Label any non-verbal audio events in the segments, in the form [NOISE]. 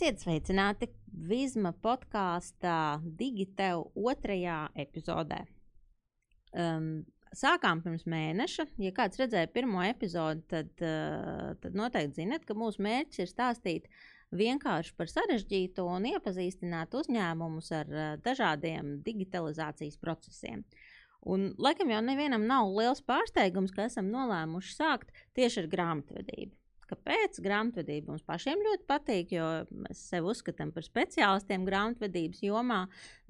Esiet sveicināti Vizma podkāstā Digitev otrajā epizodē. Um, sākām pirms mēneša. Ja kāds redzēja pirmo epizodi, tad, uh, tad noteikti zinat, ka mūsu mērķis ir stāstīt vienkārši par sarežģītu un iepazīstināt uzņēmumus ar uh, dažādiem digitalizācijas procesiem. Un, laikam jau nevienam nav liels pārsteigums, ka esam nolēmuši sākt tieši ar grāmatvedību. Kāpēc? Grāmatvedība mums pašiem ļoti patīk, jo mēs sevi uzskatām par speciālistiem grāmatvedības jomā.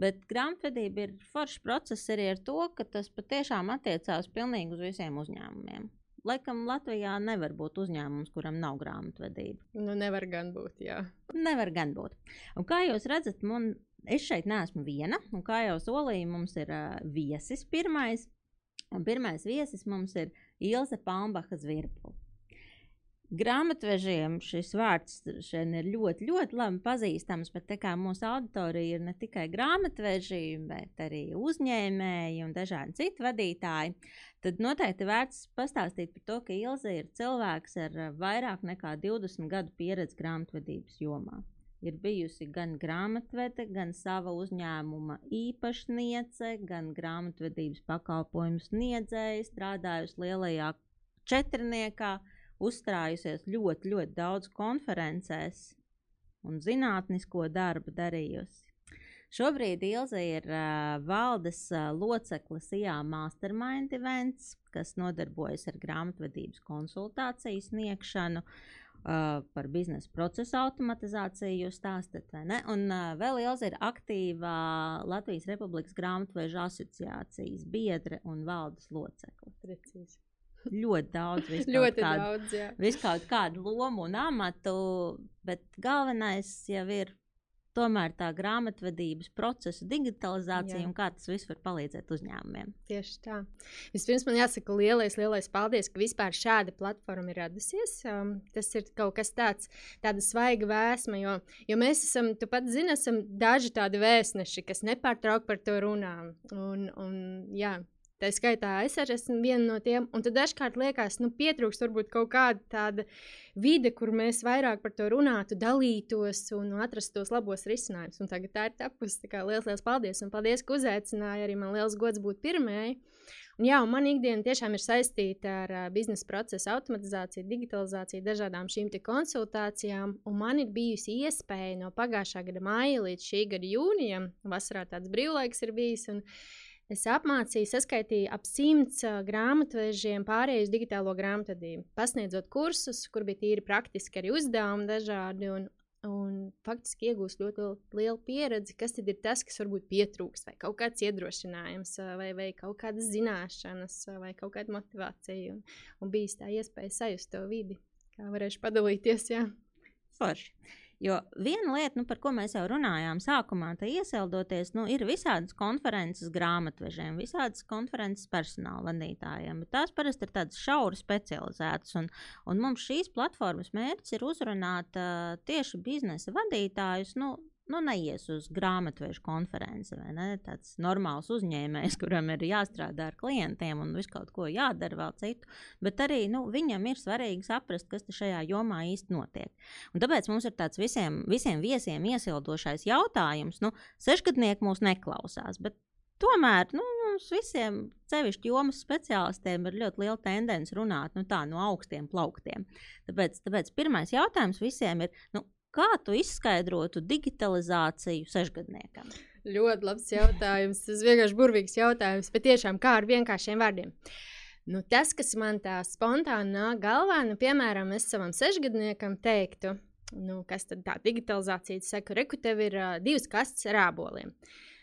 Bet grāmatvedība ir foršs process arī ar to, ka tas patiešām attiecās pilnīgi uz visiem uzņēmumiem. Laikam Latvijā nevar būt uzņēmums, kuram nav grāmatvedība. Nu, nevar gan būt, jā. Nevar gan būt. Un kā jūs redzat, man, es šeit neesmu viena. Un kā jau solīju, mums ir uh, viesis pirmais. Un pirmais viesis mums ir Ilze Palmbacha Zvirpula. Grāmatvežiem šis vārds šeit ir ļoti, ļoti labi pazīstams, bet tā kā mūsu auditorija ir ne tikai grāmatveži, bet arī uzņēmēji un dažādi citi vadītāji, tad noteikti vērts pastāstīt par to, ka Ilze ir cilvēks ar vairāk nekā 20 gadu pieredzi grāmatvedības jomā. Ir bijusi gan grāmatvede, gan sava uzņēmuma īpašniece, gan grāmatvedības pakalpojumu sniedzēja, strādājusi lielajā četrniekā uzstrājusies ļoti, ļoti daudz konferencēs un zinātnisko darbu darījusi. Šobrīd Ilze ir uh, valdes uh, loceklis IA Mastermind events, kas nodarbojas ar grāmatvedības konsultāciju sniegšanu, uh, par biznesa procesu automatizāciju jūs stāstat, vai ne? Un uh, vēl Ilze ir aktīva Latvijas Republikas grāmatveža asociācijas biedre un valdes locekle. Precīzi. Ļoti daudz, ļoti kādu, daudz. Jā. visu kaut kādu lomu un amatu, bet galvenais jau ir tomēr tā grāmatvedības procesa digitalizācija Jā. un kā tas viss var palīdzēt uzņēmumiem. Tieši tā. Vispirms man jāsaka lielais, lielais paldies, ka vispār šāda platforma ir radusies. Um, tas ir kaut kas tāds, tāda svaiga vēsma, jo, jo mēs esam, tu pats zini, esam daži tādi vēstneši, kas nepārtraukti par to runā. Un, un, jā, Tā skaitā es arī esmu viena no tiem. Un tad dažkārt liekas, nu, pietrūkst varbūt kaut kāda tāda vide, kur mēs vairāk par to runātu, dalītos un atrastu tos labos risinājumus. Un tagad tā ir tapusi. Tā kā liels, liels paldies! Un paldies, ka uzaicināji. Arī man liels gods būt pirmajai. Un jā, un man ikdiena tiešām ir saistīta ar uh, biznesa procesu automatizāciju, digitalizāciju, dažādām šīm konsultācijām. Un man ir bijusi iespēja no pagājušā gada māja līdz šī gada jūnijam, vasarā tāds brīvlaiks ir bijis. Un, Es apmācīju, saskaitīju ap simts grāmatvežiem pārējai uz digitālo grāmatvedību. Pasniedzot kursus, kur bija tīri praktiski arī uzdevumi dažādi. Un, un faktiski iegūst ļoti lielu pieredzi, kas tad ir tas, kas varbūt pietrūkst, vai kaut kāds iedrošinājums, vai, vai kaut kādas zināšanas, vai kaut kāda motivācija. Un, un bija tā iespēja sajust to vidi, kā varēšu padalīties. Jā. Forši. Jo viena lieta, nu, par ko mēs jau runājām sākumā, tā iesildoties, nu, ir visādas konferences grāmatvežiem, visādas konferences personāla vadītājiem. Tās parasti ir tādas šauri specializētas. Un, un mums šīs platformas mērķis ir uzrunāt uh, tieši biznesa vadītājus. Nu, nu, neies uz grāmatvežu konferenci? Tāds normāls uzņēmējs, kuram ir jāstrādā ar klientiem un visu kaut ko jādara vēl citu. Bet arī nu, viņam ir svarīgi saprast, kas šajā jomā īsti notiek. Un tāpēc mums ir tāds visiem, visiem viesiem iesildošais jautājums. Nu, sešgadnieki mūs neklausās. Tomēr nu, mums visiem, sevišķi jomas speciālistiem, ir ļoti liela tendence runāt nu, tā, no augstiem plauktiem. Tāpēc, tāpēc pirmais jautājums visiem ir, nu, Kā tu izskaidrotu digitalizāciju sešgadniekam? Ļoti labs jautājums. Tas vienkārši burvīgs jautājums, bet tiešām kā ar vienkāršiem vārdiem. Nu, tas, kas man tā spontāni nāk galvā, nu, piemēram, es savam sešgadniekam teiktu, nu, kas tad tā digitalizācija saka, reku, tev ir uh, divas kastes ar āboliem.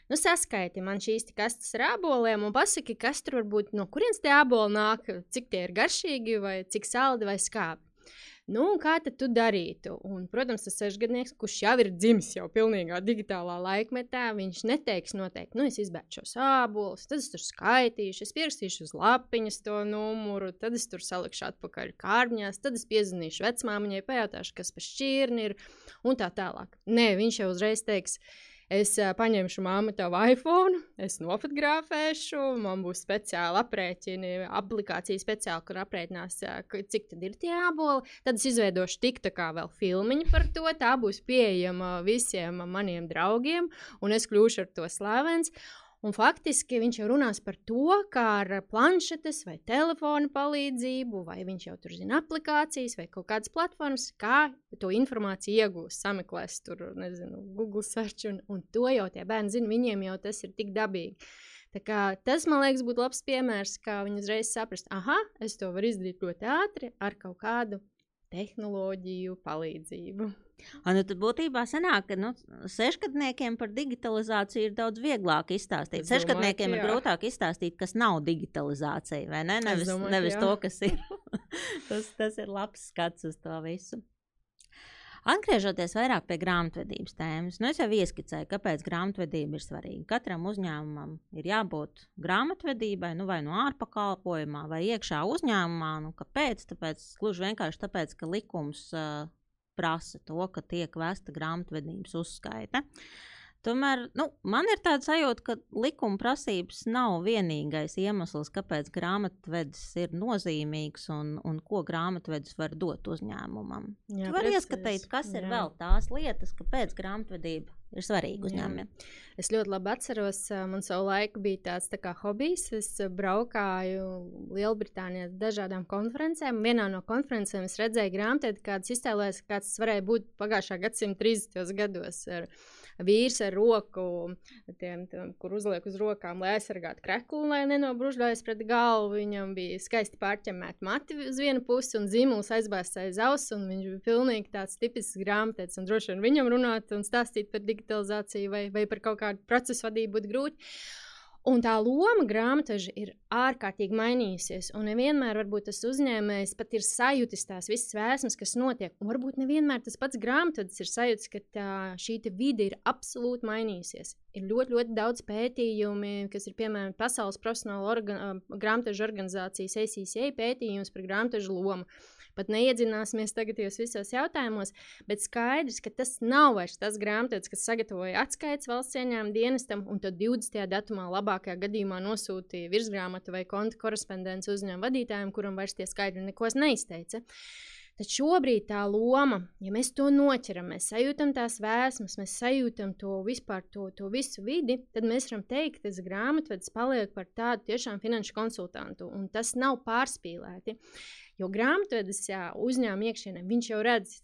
Nu, saskaiti man šīs kastes ar āboliem un pasaki, kas tur var būt, no kurienes tie āboli nāk, cik tie ir garšīgi, vai cik saldi vai skābi. Nu, kā tad tu darītu? Un, protams, tas sešgadnieks, kurš jau ir dzimis jau pilnīgā digitālā laikmetā, viņš neteiks noteikti, nu, es izbēgšu šos ābolus, tad es tur skaitīšu, es pierakstīšu uz lapiņas to numuru, tad es tur salikšu atpakaļ kārbiņās, tad es piezvanīšu vecmāmiņai, pajautāšu, kas pa šķirni ir un tā tālāk. Nē, viņš jau uzreiz teiks, Es uh, paņemšu māmu tavu iPhone, es nofotografēšu, man būs speciāli aprēķini, aplikācija speciāli, kur aprēķinās, uh, cik tad ir tie āboli. Tad es izveidošu tik tā kā vēl filmiņu par to. Tā būs pieejama visiem maniem draugiem, un es kļūšu ar to slavens. Un faktiski viņš jau runās par to, kā ar planšetes vai telefona palīdzību, vai viņš jau tur zina aplikācijas vai kaut kādas platformas, kā to informāciju iegūs, sameklēs tur, nezinu, Google search, un, un to jau tie bērni zina, viņiem jau tas ir tik dabīgi. Tā kā, tas, man liekas, būtu labs piemērs, kā viņi uzreiz saprast, ah, es to varu izdarīt ļoti ātri ar kaut kādu tehnoloģiju palīdzību. Un, nu, tad būtībā sanāk, ka nu, sešgadniekiem par digitalizāciju ir daudz vieglāk izstāstīt. Es Sešgadniekiem domāju, ir grūtāk izstāstīt, kas nav digitalizācija, vai ne? Nevis, domāju, nevis to, kas ir. [LAUGHS] tas, tas ir labs skats uz to visu. Atgriežoties vairāk pie grāmatvedības tēmas, nu es jau ieskicēju, kāpēc grāmatvedība ir svarīga. Katram uzņēmumam ir jābūt grāmatvedībai, nu vai no ārpakalpojumā, vai iekšā uzņēmumā. Nu, kāpēc? Tāpēc, gluži vienkārši tāpēc, ka likums uh, prasa to, ka tiek vesta grāmatvedības uzskaita. Tomēr nu, man ir tāds sajūta, ka likuma prasības nav vienīgais iemesls, kāpēc grāmatvedis ir nozīmīgs un, un ko grāmatvedis var dot uzņēmumam. Jā, tu vari ieskatīt, kas jā. ir vēl tās lietas, kāpēc grāmatvedība ir svarīga uzņēmumiem. Es ļoti labi atceros, man savu laiku bija tāds tā kā hobijs. Es braukāju Lielbritānijā dažādām konferencēm. Vienā no konferencēm es redzēju grāmatu, kādas iztēlēs, kāds varēja būt pagājušā gadsimta 30. gados. Ar, vīrs ar roku, tiem, tiem, kur uzliek uz rokām, lai aizsargātu kreklu, lai nenobružļojas pret galvu. Viņam bija skaisti pārķemmēti mati uz vienu pusi un zīmuls aizbāzts aiz auss, un viņš bija pilnīgi tāds tipisks grāmatēts, droši vien viņam runāt un stāstīt par digitalizāciju vai, vai par kaut kādu procesu vadību būtu grūti. Un tā loma grāmataža ir ārkārtīgi mainījusies. Un nevienmēr tas uzņēmējs pat ir sajūtis tās visas vēsmas, kas notiek. Un varbūt nevienmēr tas pats grāmatvedis ir sajūtis, ka tā, šī vide ir absolūti mainījusies. Ir ļoti, ļoti daudz pētījumi, kas ir piemēram Pasaules profesionāla organ, grāmataža organizācijas ACCA pētījums par grāmatažu lomu pat neiedzināsimies tagad visos jautājumos, bet skaidrs, ka tas nav vairs tas grāmatvedis, kas sagatavoja atskaites valsts ieņēmuma dienestam un tad 20. datumā labākajā gadījumā nosūtīja virsgrāmatu vai konta korespondenci uzņēmuma vadītājiem, kuram vairs tie skaidri neko neizteica. Tad šobrīd tā loma, ja mēs to noķeram, mēs sajūtam tās vēsmas, mēs sajūtam to vispār, to, to visu vidi, tad mēs varam teikt, ka tas grāmatvedis paliek par tādu tiešām finanšu konsultantu, un tas nav pārspīlēti. Jo grāmatvedis uzņēmuma iekšienē viņš jau redz.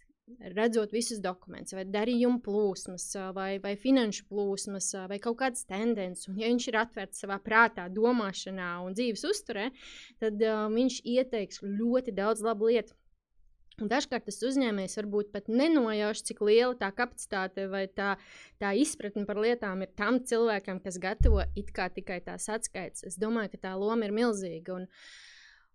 Redzot visus dokumentus, vai darījumu plūsmas, vai, vai finanšu plūsmas, vai kaut kādas tendences, un ja viņš ir atvērts savā prātā, domāšanā un dzīves uzturē, tad uh, viņš ieteiks ļoti daudz labu lietu. Un dažkārt tas uzņēmējs varbūt pat nenojauš, cik liela tā kapacitāte vai tā, tā izpratne par lietām ir tam cilvēkam, kas gatavo it kā tikai tās atskaites. Es domāju, ka tā loma ir milzīga. Un, uh,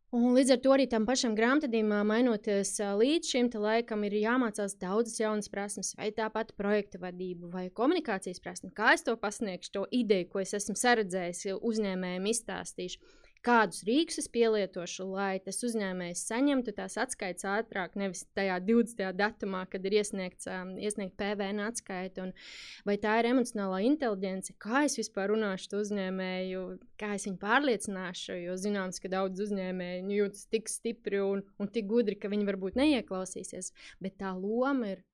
Un līdz ar to arī tam pašam grāmatvedījumam, mainoties līdz šim laikam, ir jāmācās daudzas jaunas prasmes, vai tāpat projekta vadība, vai komunikācijas prasme. Kā es to pasniegšu, to ideju, ko es esmu saredzējis, uzņēmējiem izstāstīšu kādus rīkus es pielietošu, lai tas uzņēmējs saņemtu tās atskaites ātrāk, nevis tajā 20. datumā, kad ir iesniegts um, iesniegt PVN atskaita. Un, vai tā ir emocionālā inteligence, kā es vispār runāšu ar uzņēmēju, kā es viņu pārliecināšu. Jo zināms, ka daudz uzņēmēju nu, jūtas tik stipri un, un tik gudri, ka viņi varbūt neieklausīsies. Bet tā loma ir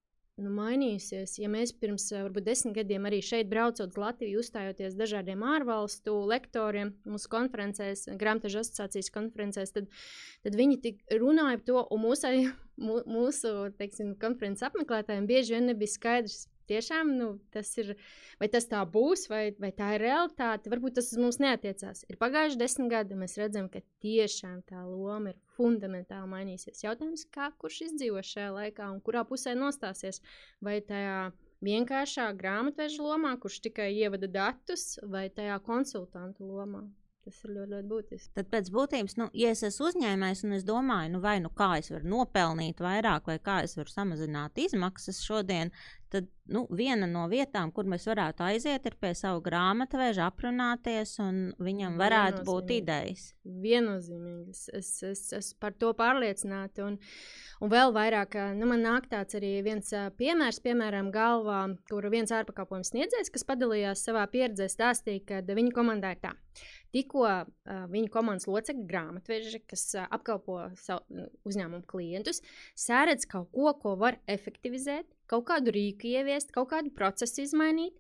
nu, mainījusies. Ja mēs pirms varbūt desmit gadiem arī šeit braucot uz Latviju, uzstājoties dažādiem ārvalstu lektoriem, mūsu konferencēs, grāmatu asociācijas konferencēs, tad, tad viņi runāja par to, un mūsu, mūsu teiksim, konferences apmeklētājiem bieži vien nebija skaidrs. Tiešām nu, tas ir, vai tas tā būs, vai, vai tā ir realitāte. Varbūt tas uz mums neatiecās. Ir pagājuši desmit gadi, un mēs redzam, ka tiešām tā loma ir fundamentāli mainīsies. Jautājums, kā kurš izdzīvo šajā laikā un kurā pusē nostāsies? Vai tajā vienkāršā grāmatveža lomā, kurš tikai ievada datus, vai tajā konsultantu lomā? Tas ir ļoti, ļoti būtiski. Tad pēc būtības, nu, ja es esmu uzņēmējs un es domāju, nu, vai nu kā es varu nopelnīt vairāk, vai kā es varu samazināt izmaksas šodien, tad nu, viena no vietām, kur mēs varētu aiziet, ir pie savu grāmatveža, aprunāties, un viņam varētu būt idejas. Viennozīmīgi. Es, es, es, es par to pārliecināta. Un, un vēl vairāk, nu, man nāk tāds arī viens piemērs, piemēram, galvā, kur viens ārpakalpojums sniedzējs, kas padalījās savā pieredzē, stāstīja, ka viņa komandā ir tā. Tikko uh, viņa komandas locekļi, grāmatveži, kas uh, apkalpo savu uzņēmumu klientus, sēredz kaut ko, ko var efektivizēt, kaut kādu rīku ieviest, kaut kādu procesu izmainīt.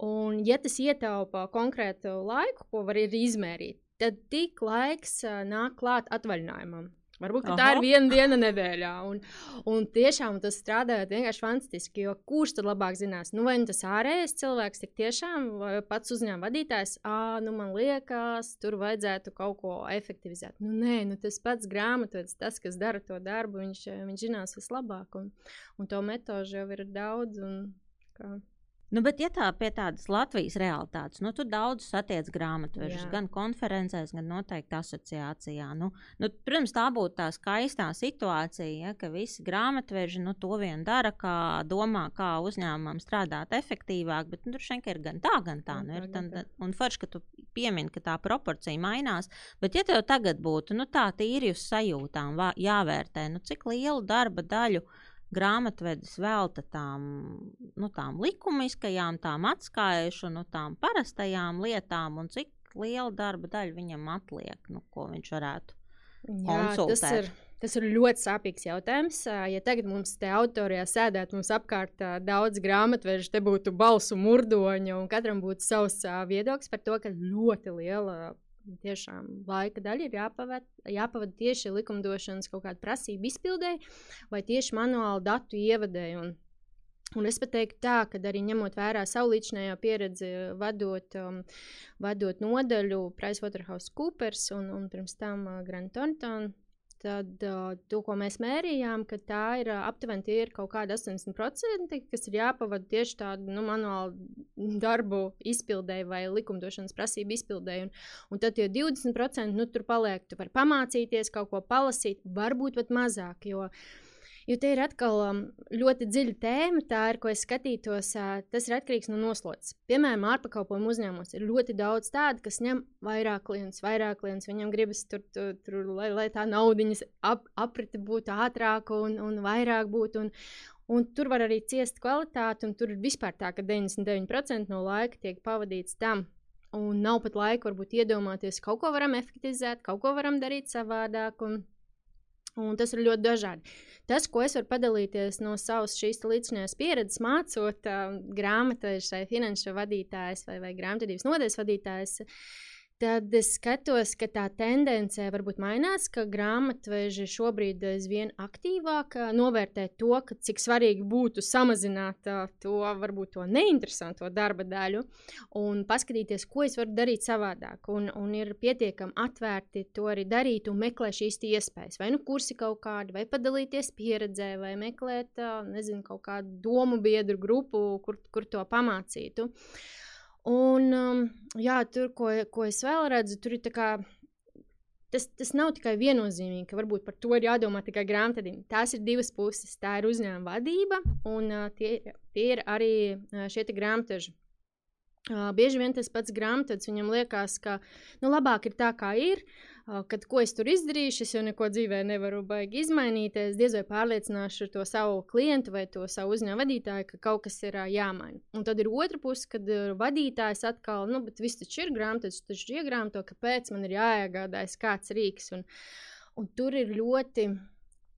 Un, ja tas ietaupa konkrētu laiku, ko var izmērīt, tad tik laiks uh, nāk klāt atvaļinājumam. Varbūt tā ir viena diena nedēļā. Un, un tiešām tas strādā vienkārši fantastiski. Jo kurš tad labāk zinās? Nu, vai nu tas ārējais cilvēks tik tiešām, vai pats uzņēmuma vadītājs, ah, nu man liekas, tur vajadzētu kaut ko efektivizēt. Nu, nē, nu, tas pats grāmatvedis, tas, kas dara to darbu, viņš, viņš zinās vislabāk. Un, un to metožu jau ir daudz. Un, kā, Nu, bet, ja tā pie tādas Latvijas realitātes, nu, tu daudz satiec grāmatvēršus, gan konferencēs, gan noteikti asociācijā. Nu, nu, protams, tā būtu tā skaistā situācija, ja, ka visi grāmatvērši nu, to vien dara, kā domā, kā uzņēmumam strādāt efektīvāk, bet nu, tur šeit ir gan tā, gan tā. Nu, ir, tan, un forši, ka tu piemini, ka tā proporcija mainās, bet, ja tev tagad būtu nu, tā tīri uz sajūtām jāvērtē, nu, cik lielu darba daļu grāmatvedis velta tām, nu, tām likumiskajām, tām atskaišu, nu, tām parastajām lietām, un cik liela darba daļa viņam atliek, nu, ko viņš varētu Jā, konsultēt. Tas ir, tas ir ļoti sāpīgs jautājums. Ja tagad mums te autorijā sēdētu mums apkārt daudz grāmatvežu, te būtu balsu murdoņa, un katram būtu savs viedoklis par to, ka ļoti liela tiešām laika daļa ir jāpavada, jāpavada tieši likumdošanas kaut kāda prasība izpildēji vai tieši manuāli datu ievadēji. Un, Un es pat teiktu, tā, ka arī ņemot vērā savu līdzinējo pieredzi, vadot, um, vadot nodaļu PricewaterhouseCoopers un, un pirms tam uh, Grand Thornton Tad uh, to, ko mēs mērījām, ka tā ir uh, aptuveni tie ir kaut kādi 80%, kas ir jāpavada tieši tādu nu, manuālu darbu izpildēji vai likumdošanas prasību izpildēji. Un, un tad tie 20% nu, tur paliek, tu vari pamācīties, kaut ko palasīt, varbūt pat mazāk. Jo, uh, Jo te ir atkal um, ļoti dziļa tēma, tā ir, ko es skatītos, uh, tas ir atkarīgs no noslodzes. Piemēram, ārpakalpojumu uzņēmumos ir ļoti daudz tādu, kas ņem vairāk klientus, vairāk klientus. Viņam gribas tur, tur, tur lai, lai tā naudiņas ap, aprite būtu ātrāka un, un vairāk būtu. Un, Un tur var arī ciest kvalitāti, un tur ir vispār tā, ka 99% no laika tiek pavadīts tam, un nav pat laika varbūt iedomāties, kaut ko varam efektivizēt, kaut ko varam darīt savādāk. Un, un tas ir ļoti dažādi. Tas, ko es varu padalīties no savas šīs līdzinājās pieredzes, mācot uh, grāmatvežus vai finanšu vadītājus vai, vai grāmatvedības nodeļas vadītājus, uh, tad es skatos, ka tā tendence varbūt mainās, ka grāmatveži šobrīd aizvien aktīvāk novērtē to, cik svarīgi būtu samazināt to varbūt to neinteresanto darba daļu un paskatīties, ko es varu darīt savādāk. Un, un ir pietiekami atvērti to arī darīt un meklēt šīs iespējas. Vai nu kursi kaut kādi, vai padalīties pieredzē, vai meklēt nezinu, kaut kādu domu biedru grupu, kur, kur to pamācītu. Uh, Un, um, jā, tur, ko, ko es vēl redzu, tur ir tā kā. Tas, tas nav tikai viennozīmīgi, ka varbūt par to ir jādomā tikai grāmatvedim. Tās ir divas puses. Tā ir uzņēmuma vadība, un uh, tie, tie ir arī uh, šie grāmatveži. Uh, bieži vien tas pats grāmatvedis viņam liekas, ka nu, labāk ir tā, kā ir. Uh, kad ko es tur izdarīšu, es jau neko dzīvē nevaru baigi izmainīt. Es diez vai pārliecināšu to savu klientu vai to savu uzņēmumu vadītāju, ka kaut kas ir jāmaina. Un tad ir otra puse, kad vadītājs atkal, nu, bet viss taču ir grāmatas, taču ir iegrāmato, kāpēc man ir jāiegādājas kāds rīks. Un, un tur ir ļoti.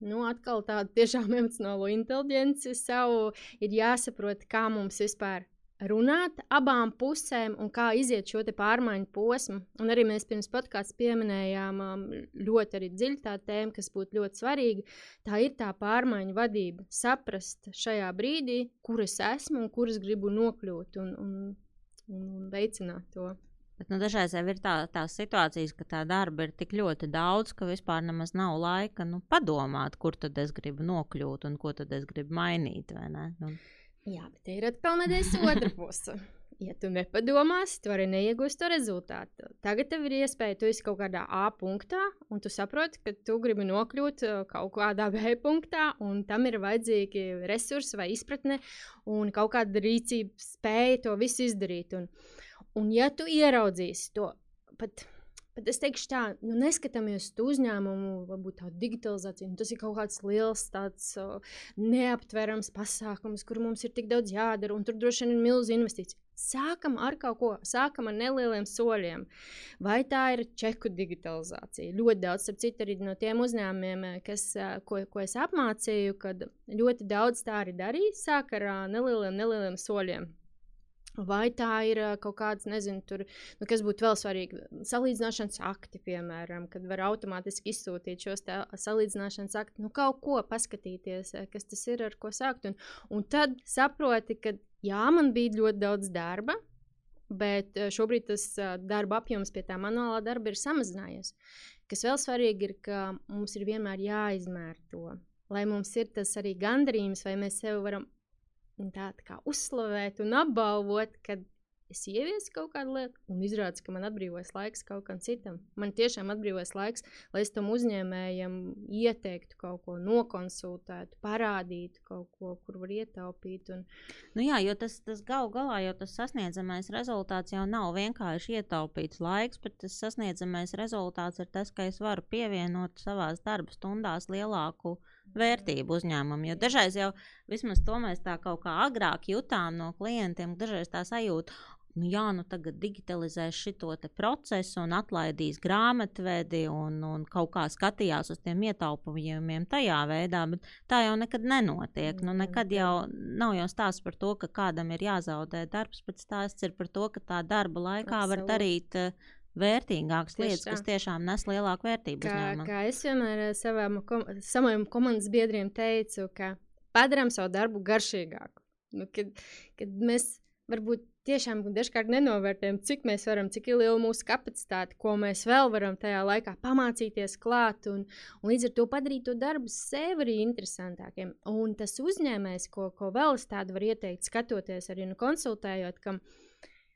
Nu, atkal tāda tiešām [LAUGHS] emocionāla inteliģence savu ir jāsaprot, kā mums vispār runāt abām pusēm un kā iziet šo pārmaiņu posmu. Un arī mēs pirms podkāstā pieminējām um, ļoti dziļu tā tēmu, kas būtu ļoti svarīga. Tā ir tā pārmaiņu vadība. Saprast šajā brīdī, kur es esmu un kur es gribu nokļūt un, un, un, un veicināt to. Bet, nu, dažreiz ir tā, tās situācijas, ka tā darba ir tik ļoti daudz, ka vispār nemaz nav laika nu, padomāt, kur tad es gribu nokļūt un ko tad es gribu mainīt. Nu. Jā, bet ir atkal medaļas otra puse. ja tu nepadomāsi, tu arī neiegūsi to rezultātu. Tagad tev ir iespēja, tu esi kaut kādā A punktā, un tu saproti, ka tu gribi nokļūt uh, kaut kādā B punktā, un tam ir vajadzīgi resursi vai izpratne un kaut kāda rīcība spēja to visu izdarīt. Un, un ja tu ieraudzīsi to pat Bet es teikšu, tā, nu, neskatāmies uz uzņēmumu, varbūt tādu digitalizāciju. Nu, tas ir kaut kāds liels, tāds uh, neaptverams pasākums, kur mums ir tik daudz jādara, un tur droši vien ir milzīga investīcija. Sākam ar kaut ko, sākam ar nelieliem soļiem. Vai tā ir čeku digitalizācija? Ļoti daudz, starp citu, arī no tiem uzņēmumiem, kas, ko, ko es apmācīju, kad ļoti daudz tā arī darīja, sāk ar nelieliem, nelieliem soļiem. Vai tā ir kaut kāds, nezinu, tur, nu, kas būtu vēl svarīgi, salīdzināšanas akti, piemēram, kad var automātiski izsūtīt šos salīdzināšanas aktus, nu, kaut ko paskatīties, kas tas ir, ar ko sākt. Un, un tad saproti, ka jā, man bija ļoti daudz darba, bet šobrīd tas darba apjoms pie tā manuālā darba ir samazinājies. Kas vēl svarīgi ir, ka mums ir vienmēr jāizmēr to, lai mums ir tas arī gandarījums, vai mēs sev varam tā, tā kā uzslavēt un apbalvot, kad es ieviesu kaut kādu lietu, un izrādās, ka man atbrīvojas laiks kaut kam citam. Man tiešām atbrīvojas laiks, lai es tam uzņēmējam ieteiktu kaut ko, nokonsultētu, parādītu kaut ko, kur var ietaupīt. Un... Nu jā, jo tas, tas gal galā jau tas sasniedzamais rezultāts jau nav vienkārši ietaupīts laiks, bet tas sasniedzamais rezultāts ir tas, ka es varu pievienot savās darba stundās lielāku vērtību uzņēmumam. Jo dažreiz jau vismaz to mēs tā kaut kā agrāk jutām no klientiem, dažreiz tā sajūta. Nu, jā, nu tagad digitalizēs šo procesu un atlaidīs grāmatvedi un, un kaut kā skatījās uz tiem ietaupījumiem tajā veidā, bet tā jau nekad nenotiek. Nu, nekad jau nav jau stāsts par to, ka kādam ir jāzaudē darbs, bet stāsts ir par to, ka tā darba laikā Absolut. var darīt uh, vērtīgākas Tieši lietas, tā. kas tiešām nes lielāku vērtību. Kā, uzņēmumam. kā es vienmēr eh, savam, kom, saviem komandas biedriem teicu, ka padarām savu darbu garšīgāku. Nu, kad, kad mēs varbūt tiešām dažkārt nenovērtējam, cik mēs varam, cik liela mūsu kapacitāte, ko mēs vēl varam tajā laikā pamācīties klāt, un, un līdz ar to padarīt to darbu sev arī interesantākiem. Un tas uzņēmējs, ko, ko vēl es tādu varu ieteikt, skatoties arī nu, konsultējot, kam ir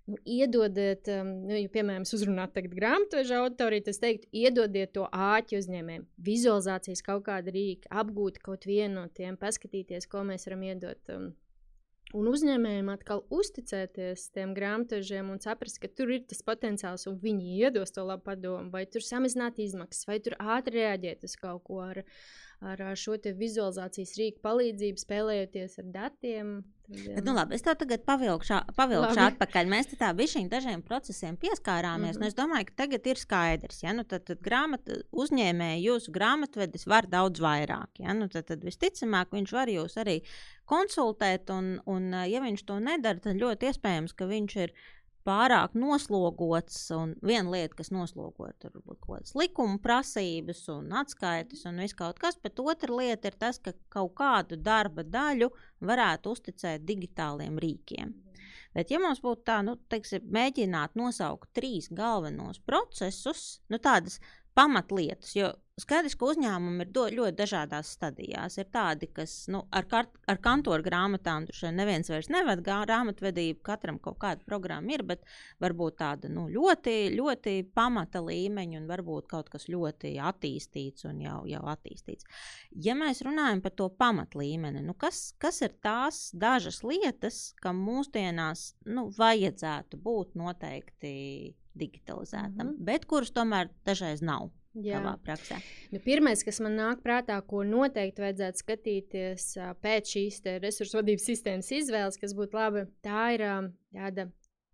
nu, iedodiet, um, nu, ja, piemēram, uzrunāt grāmatveža auditoriju, tad es teiktu, iedodiet to āķi uzņēmējiem, vizualizācijas kaut kāda rīka, apgūt kaut vienu no tiem, paskatīties, ko mēs varam iedot. Um, Un uzņēmējiem atkal uzticēties tiem grāmatvežiem un saprast, ka tur ir tas potenciāls, un viņi iedos to labu padomu, vai tur samazināt izmaksas, vai tur ātri reaģēt uz kaut ko ar, ar šo vizualizācijas rīku palīdzību, spēlējoties ar datiem. Bet, nu, labi, es tev tagad pavilkšu, pavilkšu atpakaļ. Mēs tā bišķiņ dažiem procesiem pieskārāmies. Mm -hmm. Es domāju, ka tagad ir skaidrs, ja nu, tad, tad grāmat, uzņēmēji jūsu grāmatvedis var daudz vairāk. Ja? Nu, tad, tad visticamāk viņš var jūs arī konsultēt, un, un ja viņš to nedara, tad ļoti iespējams, ka viņš ir pārāk noslogots. Un viena lieta, kas noslogo, ir kaut kādas likuma prasības un atskaites un viss kaut kas, bet otra lieta ir tas, ka kaut kādu darba daļu varētu uzticēt digitāliem rīkiem. Bet, ja mums būtu tā, nu, teiksim, mēģināt nosaukt trīs galvenos procesus, nu, tādas pamatlietas, jo skaidrs, ka uzņēmumi ir do, ļoti dažādās stadijās. Ir tādi, kas nu, ar, kart, ar kantoru grāmatām tur šeit neviens vairs nevada grāmatvedību, katram kaut kāda programma ir, bet varbūt tāda nu, ļoti, ļoti pamata līmeņa un varbūt kaut kas ļoti attīstīts un jau, jau attīstīts. Ja mēs runājam par to pamatlīmeni, nu, kas, kas ir tās dažas lietas, kam mūsdienās nu, vajadzētu būt noteikti digitalizētam, mm -hmm. bet kurus tomēr dažreiz nav. Nu, Pirmais, kas man nāk prātā, ko noteikti vajadzētu skatīties pēc šīs resursu vadības sistēmas izvēles, kas būtu laba, tā ir tāda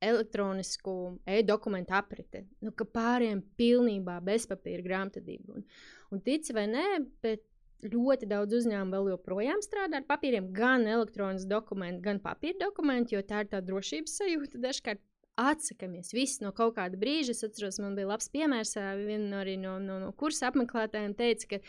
elektronisku e-dokumentu aprite. Nu, ka pāriem pilnībā bez papīra grāmatvedību. Un, un tici vai nē, bet ļoti daudz uzņēmumu vēl joprojām strādā ar papīriem, gan elektronisku dokumentu, gan papīra dokumentu, jo tā ir tā drošības sajūta dažkārt atsakāmies no kaut kāda brīža. Es atceros, man bija labs piemērs. Viena no, no, no kursa apmeklētājiem teica, ka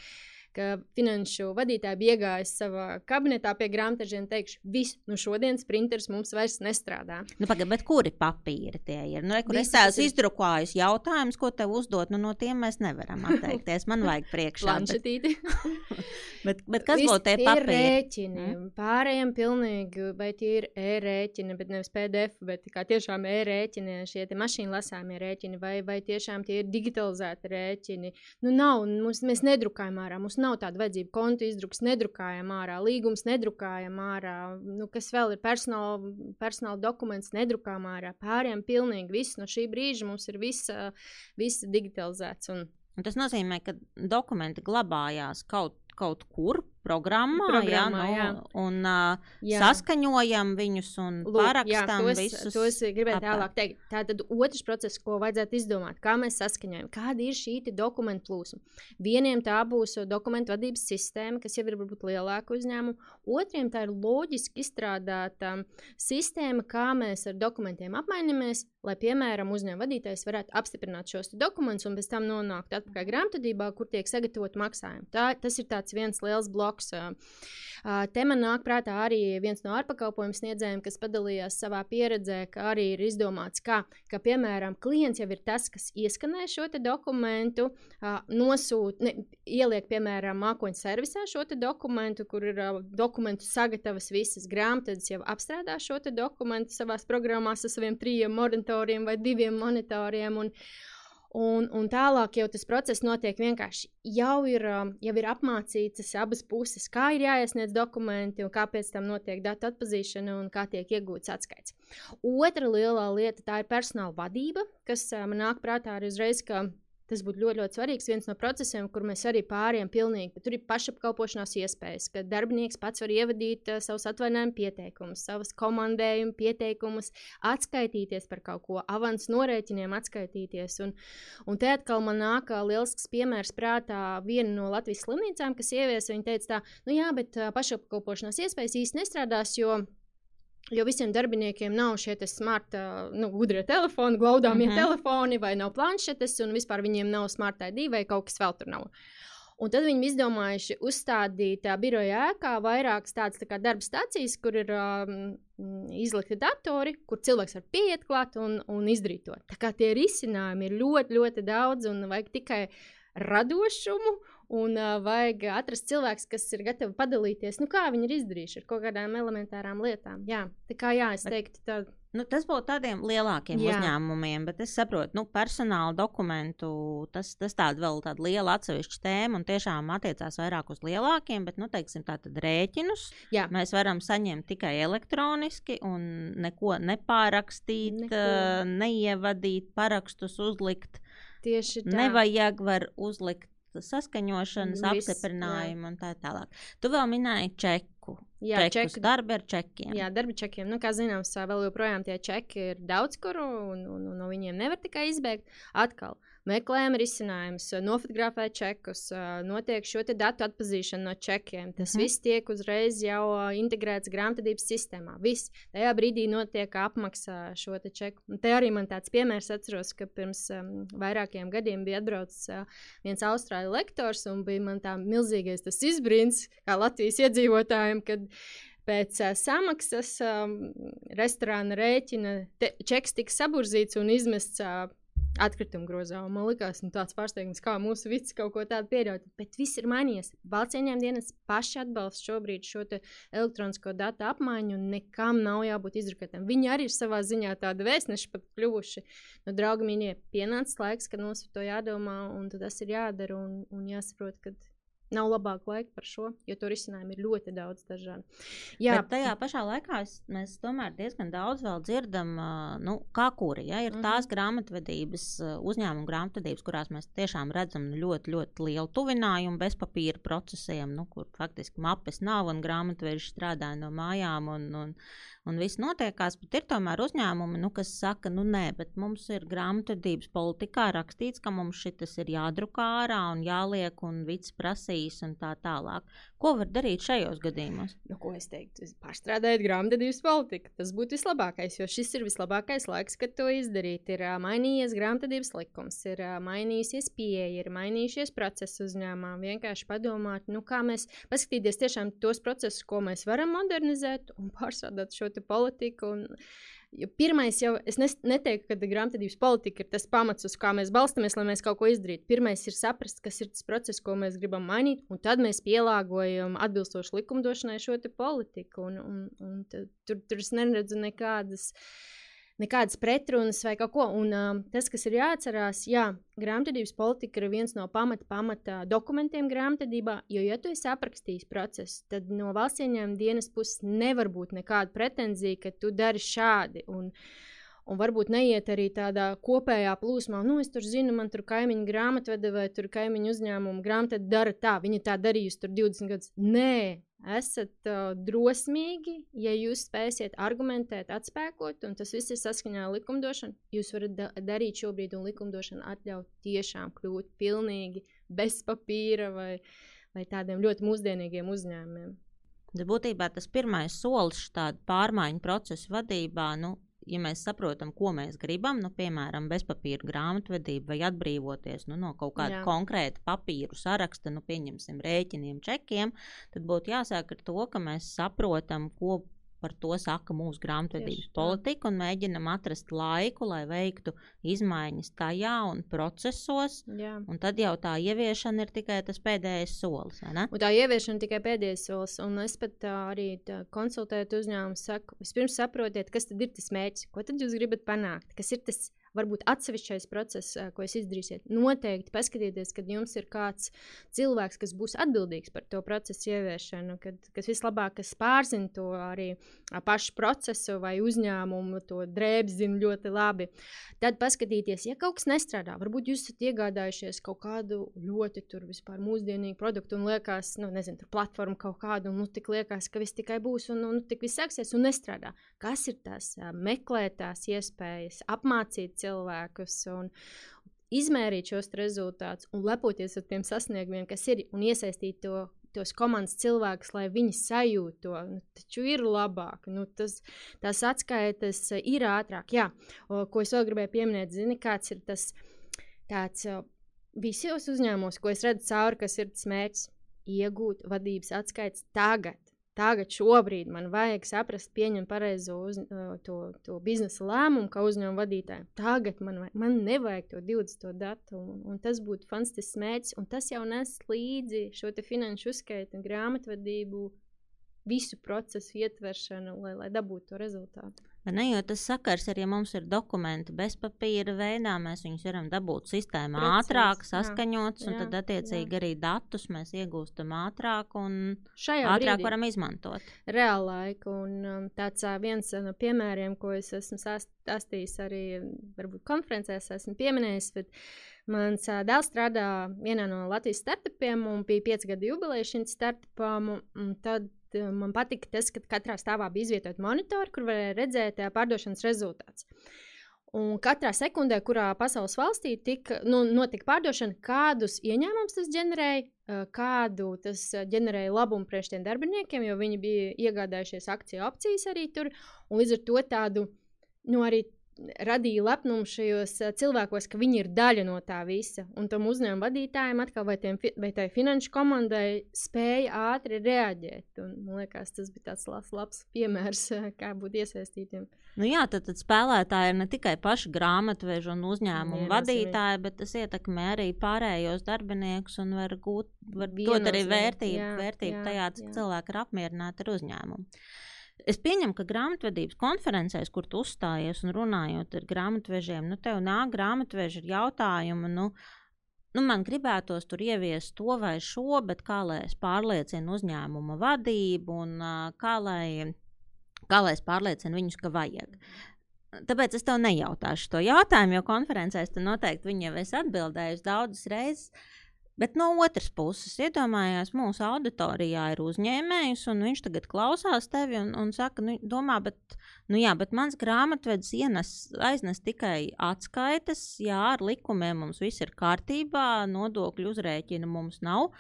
ka finanšu vadītāji biegājas savā kabinetā pie grāmatvežiem un teikšu, viss, nu šodienas printers mums vairs nestrādā. Nu, pagaid, bet kuri papīri tie ir? Nu, re, kur es tādus ir... izdrukājus jautājumus, ko tev uzdot, nu no tiem mēs nevaram [LAUGHS] atteikties. Man vajag priekšā. Planšetīti. [LAUGHS] bet, bet kas būtu tie papīri? Rēķini. Mm? Pārējiem pilnīgi, vai tie ir e-rēķini, bet nevis PDF, bet kā tiešām e-rēķini, šie mašīnu lasāmie rēķini, vai, vai tiešām tie ir digitalizēti rēķini. Nu, nav, mums, mēs nedrukājam ārā, mums nav tāda vajadzība. Kontu izdruks nedrukājam ārā, līgums nedrukājam ārā, nu, kas vēl ir personāla, personāla dokuments nedrukājam ārā. Pārējiem pilnīgi viss no šī brīža mums ir viss, viss digitalizēts. Un, Un tas nozīmē, ka dokumenti glabājās kaut, kaut kur programmā, programmā jā, nu, un uh, jā. saskaņojam viņus un Lūk, parakstam jā, tos, visus. To es gribēju tālāk teikt. Tātad otrs process, ko vajadzētu izdomāt, kā mēs saskaņojam, kāda ir šī dokumentu plūsma. Vieniem tā būs dokumentu vadības sistēma, kas jau ir varbūt lielāka uzņēmuma, otriem tā ir loģiski izstrādāta sistēma, kā mēs ar dokumentiem apmainamies, lai, piemēram, uzņēmuma vadītājs varētu apstiprināt šos dokumentus un pēc tam nonākt atpakaļ grāmatvedībā, kur tiek sagatavot maksājumi. Tā, tas ir viens liels bloks bloks. Te man nāk prātā arī viens no ārpakalpojumu sniedzējiem, kas padalījās savā pieredzē, ka arī ir izdomāts, kā, ka, piemēram, klients jau ir tas, kas ieskanē šo dokumentu, nosūta, ne, ieliek, piemēram, mākoņu servisā šo dokumentu, kur ir dokumentu sagatavas visas grāmatas, jau apstrādā šo dokumentu savā programmā ar saviem trījiem monitoriem vai diviem monitoriem. Un, Un, un tālāk jau tas process notiek vienkārši. Jau ir, um, jau ir apmācītas abas puses, kā ir jāiesniedz dokumenti, un kāpēc tam notiek datu atpazīšana un kā tiek iegūts atskaits. Otra lielā lieta ir personāla vadība, kas man nāk prātā arī uzreiz, ka Tas būtu ļoti, ļoti svarīgs. viens no procesiem, kur mēs arī pārējām pilnīgi. Tur ir pašapkalpošanās iespējas, ka darbinieks pats var ievadīt uh, savus atvainājumu pieteikumus, savus komandējumu pieteikumus, atskaitīties par kaut ko, avans norēķiniem atskaitīties. Un, un te atkal man nāk uh, liels piemērs prātā viena no Latvijas slimnīcām, kas ieviesa. Viņa teica, tā, nu jā, bet uh, pašapkalpošanās iespējas īsti nestrādās, jo Jo visiem darbiniekiem nav šie smart, nu, gudrie telefoni, glaudāmie mm -hmm. telefoni, vai nav planšetes, un vispār viņiem nav smart ID vai kaut kas vēl tur nav. Un tad viņi izdomājuši uzstādīt uh, biroja ēkā vairākas tādas tā darba stācijas, kur ir um, izlikti datori, kur cilvēks var pieiet klāt un, un izdarīt to. Tā kā tie risinājumi ir ļoti, ļoti daudz un vajag tikai radošumu Un uh, vajag atrast cilvēku, kas ir gatavi padalīties, nu, kā viņi ir izdarījuši ar kaut kādām elementārām lietām. Jā, tā kā jā, es teiktu, tā. Nu, tas būtu tādiem lielākiem Jā. uzņēmumiem, bet es saprotu, nu, personāla dokumentu tas, tas tāda vēl tāda liela atsevišķa tēma un tiešām attiecās vairāk uz lielākiem, bet, nu, teiksim, tātad rēķinus Jā. mēs varam saņemt tikai elektroniski un neko nepārakstīt, neko. neievadīt, parakstus uzlikt. Tieši tā. Nevajag var uzlikt saskaņošanas, Viss, apstiprinājumu jā. un tā tālāk. Tu vēl minēji čeku. Jā, čeku darbi ar čekiem. Jā, darbi čekiem. Nu, kā zināms, vēl joprojām tie čeki ir daudz kur, un, un, un no viņiem nevar tikai izbēgt. Atkal, uh, meklējam risinājumus, nofotografē čekus, notiek šo datu atpazīšana no čekiem. Tas mm. viss tiek uzreiz jau integrēts grāmatvedības sistēmā. Viss tajā brīdī notiek apmaksa šo čeku. Un te arī man tāds piemērs atceros, ka pirms um, vairākiem gadiem bija atbraucis uh, viens austrāļu lektors un bija man tā milzīgais tas izbrīns kā Latvijas iedzīvotājiem, kad pēc uh, samaksas um, restorāna rēķina te, čeks tika saburzīts un izmests uh, atkritumu grozā. Man liekas, nu, tāds pārsteigums, kā mūsu vidas kaut ko tādu pieļaut. Bet viss ir mainījies. Valsts ieņēmuma dienas paši atbalsta šobrīd šo elektronisko datu apmaiņu, un nekam nav jābūt izdrukātam. Viņi arī ir savā ziņā tādi vēstneši pat kļuvuši. Nu, draugi, mīļie, pienācis laiks, kad mums par to jādomā, un tas ir jādara un, un jāsaprot, ka Nav labāk laika par šo, jo tur risinājumu ir ļoti daudz dažādu. Jā, Bet tajā pašā laikā es, mēs tomēr diezgan daudz vēl dzirdam, nu, kā kuri. Ja, ir mm -hmm. tās grāmatvedības, uzņēmuma grāmatvedības, kurās mēs tiešām redzam ļoti, ļoti lielu tuvinājumu bez papīra procesiem, nu, kur faktiski mapes nav un grāmatveži strādā no mājām. Un, un, un viss notiekās, bet ir tomēr uzņēmumi, nu, kas saka, nu nē, bet mums ir grāmatvedības politikā rakstīts, ka mums šis ir jādrukā ārā un jāliek un viss prasīt sankcijas un tā tālāk. Ko var darīt šajos gadījumos? Nu, ko es teiktu? Pārstrādājot grāmatvedības politiku. Tas būtu vislabākais, jo šis ir vislabākais laiks, kad to izdarīt. Ir uh, mainījies grāmatvedības likums, ir uh, mainījusies pieeja, ir mainījušies procesi uzņēmumā. Vienkārši padomāt, nu, kā mēs paskatīties tiešām tos procesus, ko mēs varam modernizēt un pārstrādāt šo politiku. Un, Jo pirmais jau, es neteiktu, ka grāmatvedības politika ir tas pamats, uz kā mēs balstāmies, lai mēs kaut ko izdarītu. Pirmais ir saprast, kas ir tas process, ko mēs gribam mainīt, un tad mēs pielāgojam atbilstoši likumdošanai šo politiku. Un, un, un tad, tur, tur es neredzu nekādas. Uh, nekādas pretrunas vai kaut ko. Un, uh, tas, kas ir jāatcerās, jā, grāmatvedības politika ir viens no pamata, pamata dokumentiem grāmatvedībā, jo, ja tu esi aprakstījis procesu, tad no valsts ieņēmuma dienas puses nevar būt nekāda pretenzija, ka tu dari šādi. Un, Un varbūt neiet arī tādā kopējā plūsmā, nu, es tur zinu, man tur kaimiņu grāmatvede vai tur kaimiņu uzņēmumu grāmatvede dara tā, viņa tā darījusi tur 20 gadus. Nē, esat uh, drosmīgi, ja jūs spēsiet argumentēt, atspēkot, un tas viss ir saskaņā ar likumdošanu. Jūs varat da darīt šobrīd, un likumdošana atļauj tiešām kļūt pilnīgi bez papīra vai, vai tādiem ļoti mūsdienīgiem uzņēmumiem. Būtībā tas pirmais solis šādu pārmaiņu procesu vadībā nu, ja mēs saprotam, ko mēs gribam, nu, piemēram, bezpapīra grāmatvedība vai atbrīvoties nu, no kaut kāda Jā. konkrēta papīru saraksta, nu, pieņemsim, rēķiniem, čekiem, tad būtu jāsāk ar to, ka mēs saprotam, ko par to saka mūsu grāmatvedības politika, un mēģinam atrast laiku, lai veiktu izmaiņas tajā un procesos. Jā. Un tad jau tā ieviešana ir tikai tas pēdējais solis. Tā ieviešana ir tikai pēdējais solis, un es pat tā, arī tā, konsultējot uzņēmumu, saku, vispirms saprotiet, kas tad ir tas mērķis, ko tad jūs gribat panākt, kas ir tas varbūt atsevišķais process, ko jūs izdarīsiet. Noteikti paskatieties, kad jums ir kāds cilvēks, kas būs atbildīgs par to procesu ieviešanu, kad, kas vislabāk kas pārzina to arī pašu procesu vai uzņēmumu, to drēbzi zina ļoti labi. Tad paskatieties, ja kaut kas nestrādā, varbūt jūs esat iegādājušies kaut kādu ļoti tur vispār mūsdienīgu produktu un liekas, nu, nezinu, tur platformu kaut kādu, un nu, tik liekas, ka viss tikai būs un, un, un tik viss sāksies un nestrādā. Kas ir tas? Meklēt tās iespējas, apmācīt cilvēkus un izmērīt šos rezultātus un lepoties ar tiem sasniegumiem, kas ir, un iesaistīt to tos komandas cilvēkus, lai viņi sajūtu to. Nu, taču ir labāk, nu, tas, tās atskaites ir ātrāk. Jā, o, ko es vēl gribēju pieminēt, zini, kāds ir tas tāds visos uzņēmumos, ko es redzu cauri, kas ir tas mērķis iegūt vadības atskaites tagad. Tagad, šobrīd man vajag saprast, pieņemt pareizo uz, to, to biznesa lēmumu, kā uzņēmuma vadītājiem. Tagad man, vajag, man nevajag to 20 datu, un, tas būtu fantastisks mērķis. Tas jau nes līdzi šo finanšu uzskaitu, grāmatvedību, visu procesu ietveršanu, lai, lai dabūtu to rezultātu. Ne, jo tas sakars arī, ja mums ir dokumenti bez papīra veidā, mēs viņus varam dabūt sistēmā Precis, ātrāk, saskaņots, jā, un tad attiecīgi jā. arī datus mēs iegūstam ātrāk un Šajā ātrāk varam izmantot. Reāla laika, un um, tāds viens no piemēriem, ko es esmu stāstījis arī varbūt konferencēs, esmu pieminējis, bet Mans dēls strādā vienā no Latvijas startupiem, un bija pieci gadu jubileja šim startupam. Tad man patika tas, ka katrā stāvā bija izvietot monitori, kur varēja redzēt uh, pārdošanas rezultātus. Un katrā sekundē, kurā pasaules valstī tika, nu, notika pārdošana, kādus ieņēmumus tas ģenerēja, uh, kādu tas ģenerēja labumu priekš tiem darbiniekiem, jo viņi bija iegādājušies akciju opcijas arī tur. Līdz ar to tādu nu, arī radīja lepnumu šajos cilvēkos, ka viņi ir daļa no tā visa. Un tam uzņēmuma vadītājiem, atkal, vai, tiem, vai tai finanšu komandai, spēja ātri reaģēt. Un, man liekas, tas bija tāds labs, labs piemērs, [LAUGHS] kā būt iesaistītiem. Nu jā, tad, tad spēlētāji ir ne tikai paši grāmatveži un uzņēmumu vadītāji, bet tas ietekmē arī pārējos darbiniekus un var gūt, var dot arī vērtību, jā, vērtību jā, tajā, cik cilvēki ir apmierināti ar uzņēmumu. Es pieņemu, ka grāmatvedības konferencēs, kur tu uzstājies un runājot ar grāmatvežiem, nu, tev nāk grāmatveži ar jautājumu. Nu, nu, man gribētos tur ieviest to vai šo, bet kā lai es pārliecinu uzņēmuma vadību un kā, lai, kā lai es pārliecinu viņus, ka vajag. Tāpēc es tev nejautāšu to jautājumu, jo konferencēs tu noteikti jau esi atbildējusi daudzas reizes. Bet no otras puses, iedomājās, mūsu auditorijā ir uzņēmējs, un viņš tagad klausās tevi un, un saka, nu, domā, bet, nu, jā, bet mans grāmatvedis ienes, aiznes tikai atskaites, jā, ar likumiem mums viss ir kārtībā, nodokļu uzrēķina mums nav.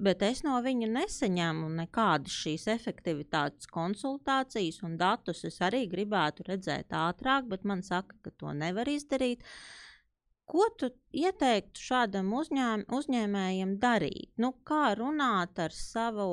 bet es no viņa nesaņemu nekādas šīs efektivitātes konsultācijas un datus. Es arī gribētu redzēt ātrāk, bet man saka, ka to nevar izdarīt. Ko tu ieteiktu šādam uzņēm, uzņēmējam darīt? Nu, kā runāt ar savu,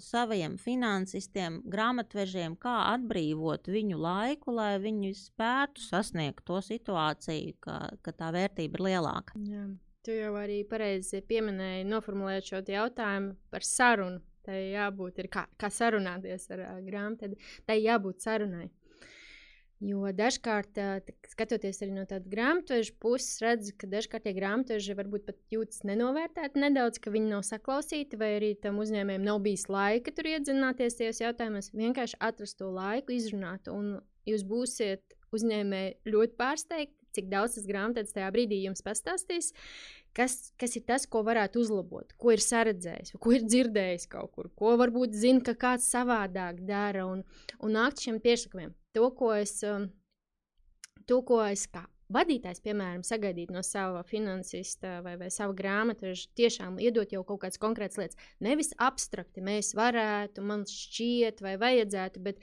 saviem finansistiem, grāmatvežiem, kā atbrīvot viņu laiku, lai viņi spētu sasniegt to situāciju, ka, ka tā vērtība ir lielāka? Jā. Tu jau arī pareizi pieminēji, noformulējot šo jautājumu par sarunu. Tai jābūt, kā, kā sarunāties ar uh, grāmatu, tai jābūt sarunai. Jo dažkārt, skatoties arī no tāda grāmatveža puses, redzu, ka dažkārt tie grāmatveži varbūt pat jūtas nenovērtēti nedaudz, ka viņi nav saklausīti, vai arī tam uzņēmējiem nav bijis laika tur iedzināties tajos jautājumos. Vienkārši atrast to laiku, izrunāt, un jūs būsiet uzņēmēji ļoti pārsteigti, cik daudz tas grāmatvedis tajā brīdī jums pastāstīs. Kas, kas ir tas, ko varētu uzlabot, ko ir saredzējis, ko ir dzirdējis kaut kur, ko varbūt zina, ka kāds savādāk dara, un, un nākt šiem priekšlikumiem to, ko es, um, to, ko es kā vadītājs, piemēram, sagaidīt no sava finansista vai, vai sava grāmatveža, tiešām iedot jau kaut kādas konkrētas lietas. Nevis abstrakti mēs varētu, man šķiet, vai vajadzētu, bet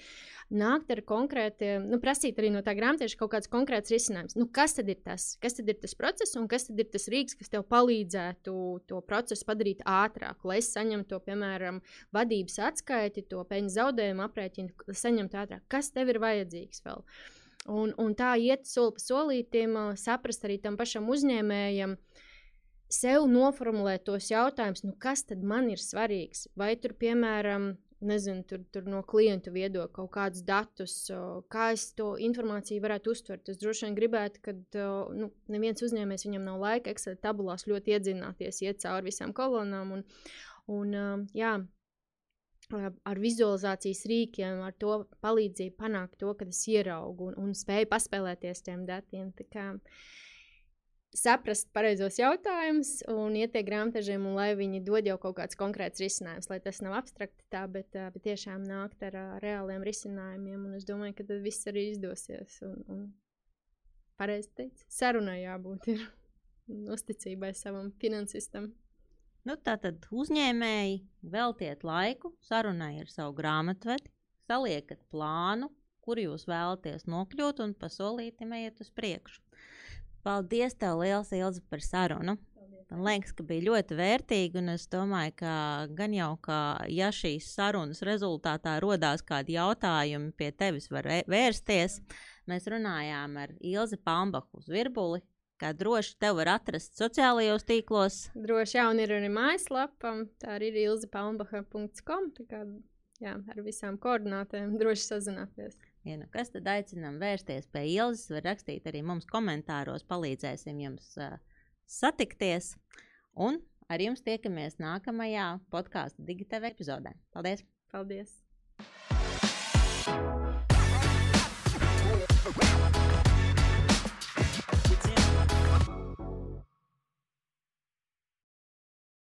nākt ar konkrētiem, nu, prasīt arī no tā grāmatveža kaut kāds konkrēts risinājums. Nu, kas tad ir tas? Kas tad ir tas process un kas tad ir tas rīks, kas tev palīdzētu to procesu padarīt ātrāk, lai es saņemtu to, piemēram, vadības atskaiti, to peļņu zaudējumu aprēķinu, saņemtu ātrāk. Kas tev ir vajadzīgs vēl? Un, un tā iet soli pa solītam, saprast arī tam pašam uzņēmējam, sev noformulēt tos jautājumus, nu kas tad man ir svarīgs. Vai tur, piemēram, nezinu, tur, tur no klientu viedokļa kaut kādus datus, kā es to informāciju varētu uztvert. Es droši vien gribētu, ka nu, neviens uzņēmējs viņam nav laika Excel tabulās ļoti iedzināties, iet cauri visām kolonām. Un, un, jā, ar vizualizācijas rīkiem, ar to palīdzību panākt to, ka es ieraugu un, un spēju paspēlēties tiem datiem. Saprast pareizos jautājumus un iet pie grāmatvežiem, lai viņi dod jau kaut kāds konkrēts risinājums, lai tas nav abstrakti tā, bet, bet tiešām nākt ar reāliem risinājumiem. Un es domāju, ka tad viss arī izdosies. Un, un pareizi teikt, sarunai jābūt ir [LAUGHS] uzticībai savam finansistam. Nu, tātad uzņēmēji veltiet laiku sarunai ar savu grāmatvedi, saliekat plānu, kur jūs vēlaties nokļūt un pasolīti ejiet uz priekšu. Paldies, tev liels Ilza par sarunu. Man liekas, ka bija ļoti vērtīgi, un es domāju, ka gan jau, ka ja šīs sarunas rezultātā rodās kādi jautājumi, pie tevis var vērsties. Mēs runājām ar Ilzi Pambaku uz virbuli, kā droši te var atrast sociālajos tīklos. Droši jau ir arī mājaslapa, tā arī ir ilzapalmbaha.com. Jā, ar visām koordinātēm [LAUGHS] droši sazināties. Ja nu kas tad aicinām vērsties pie Ilzas, var rakstīt arī mums komentāros, palīdzēsim jums uh, satikties. Un ar jums tiekamies nākamajā podkāstu digitālajā epizodē. Paldies! Paldies! Paldies.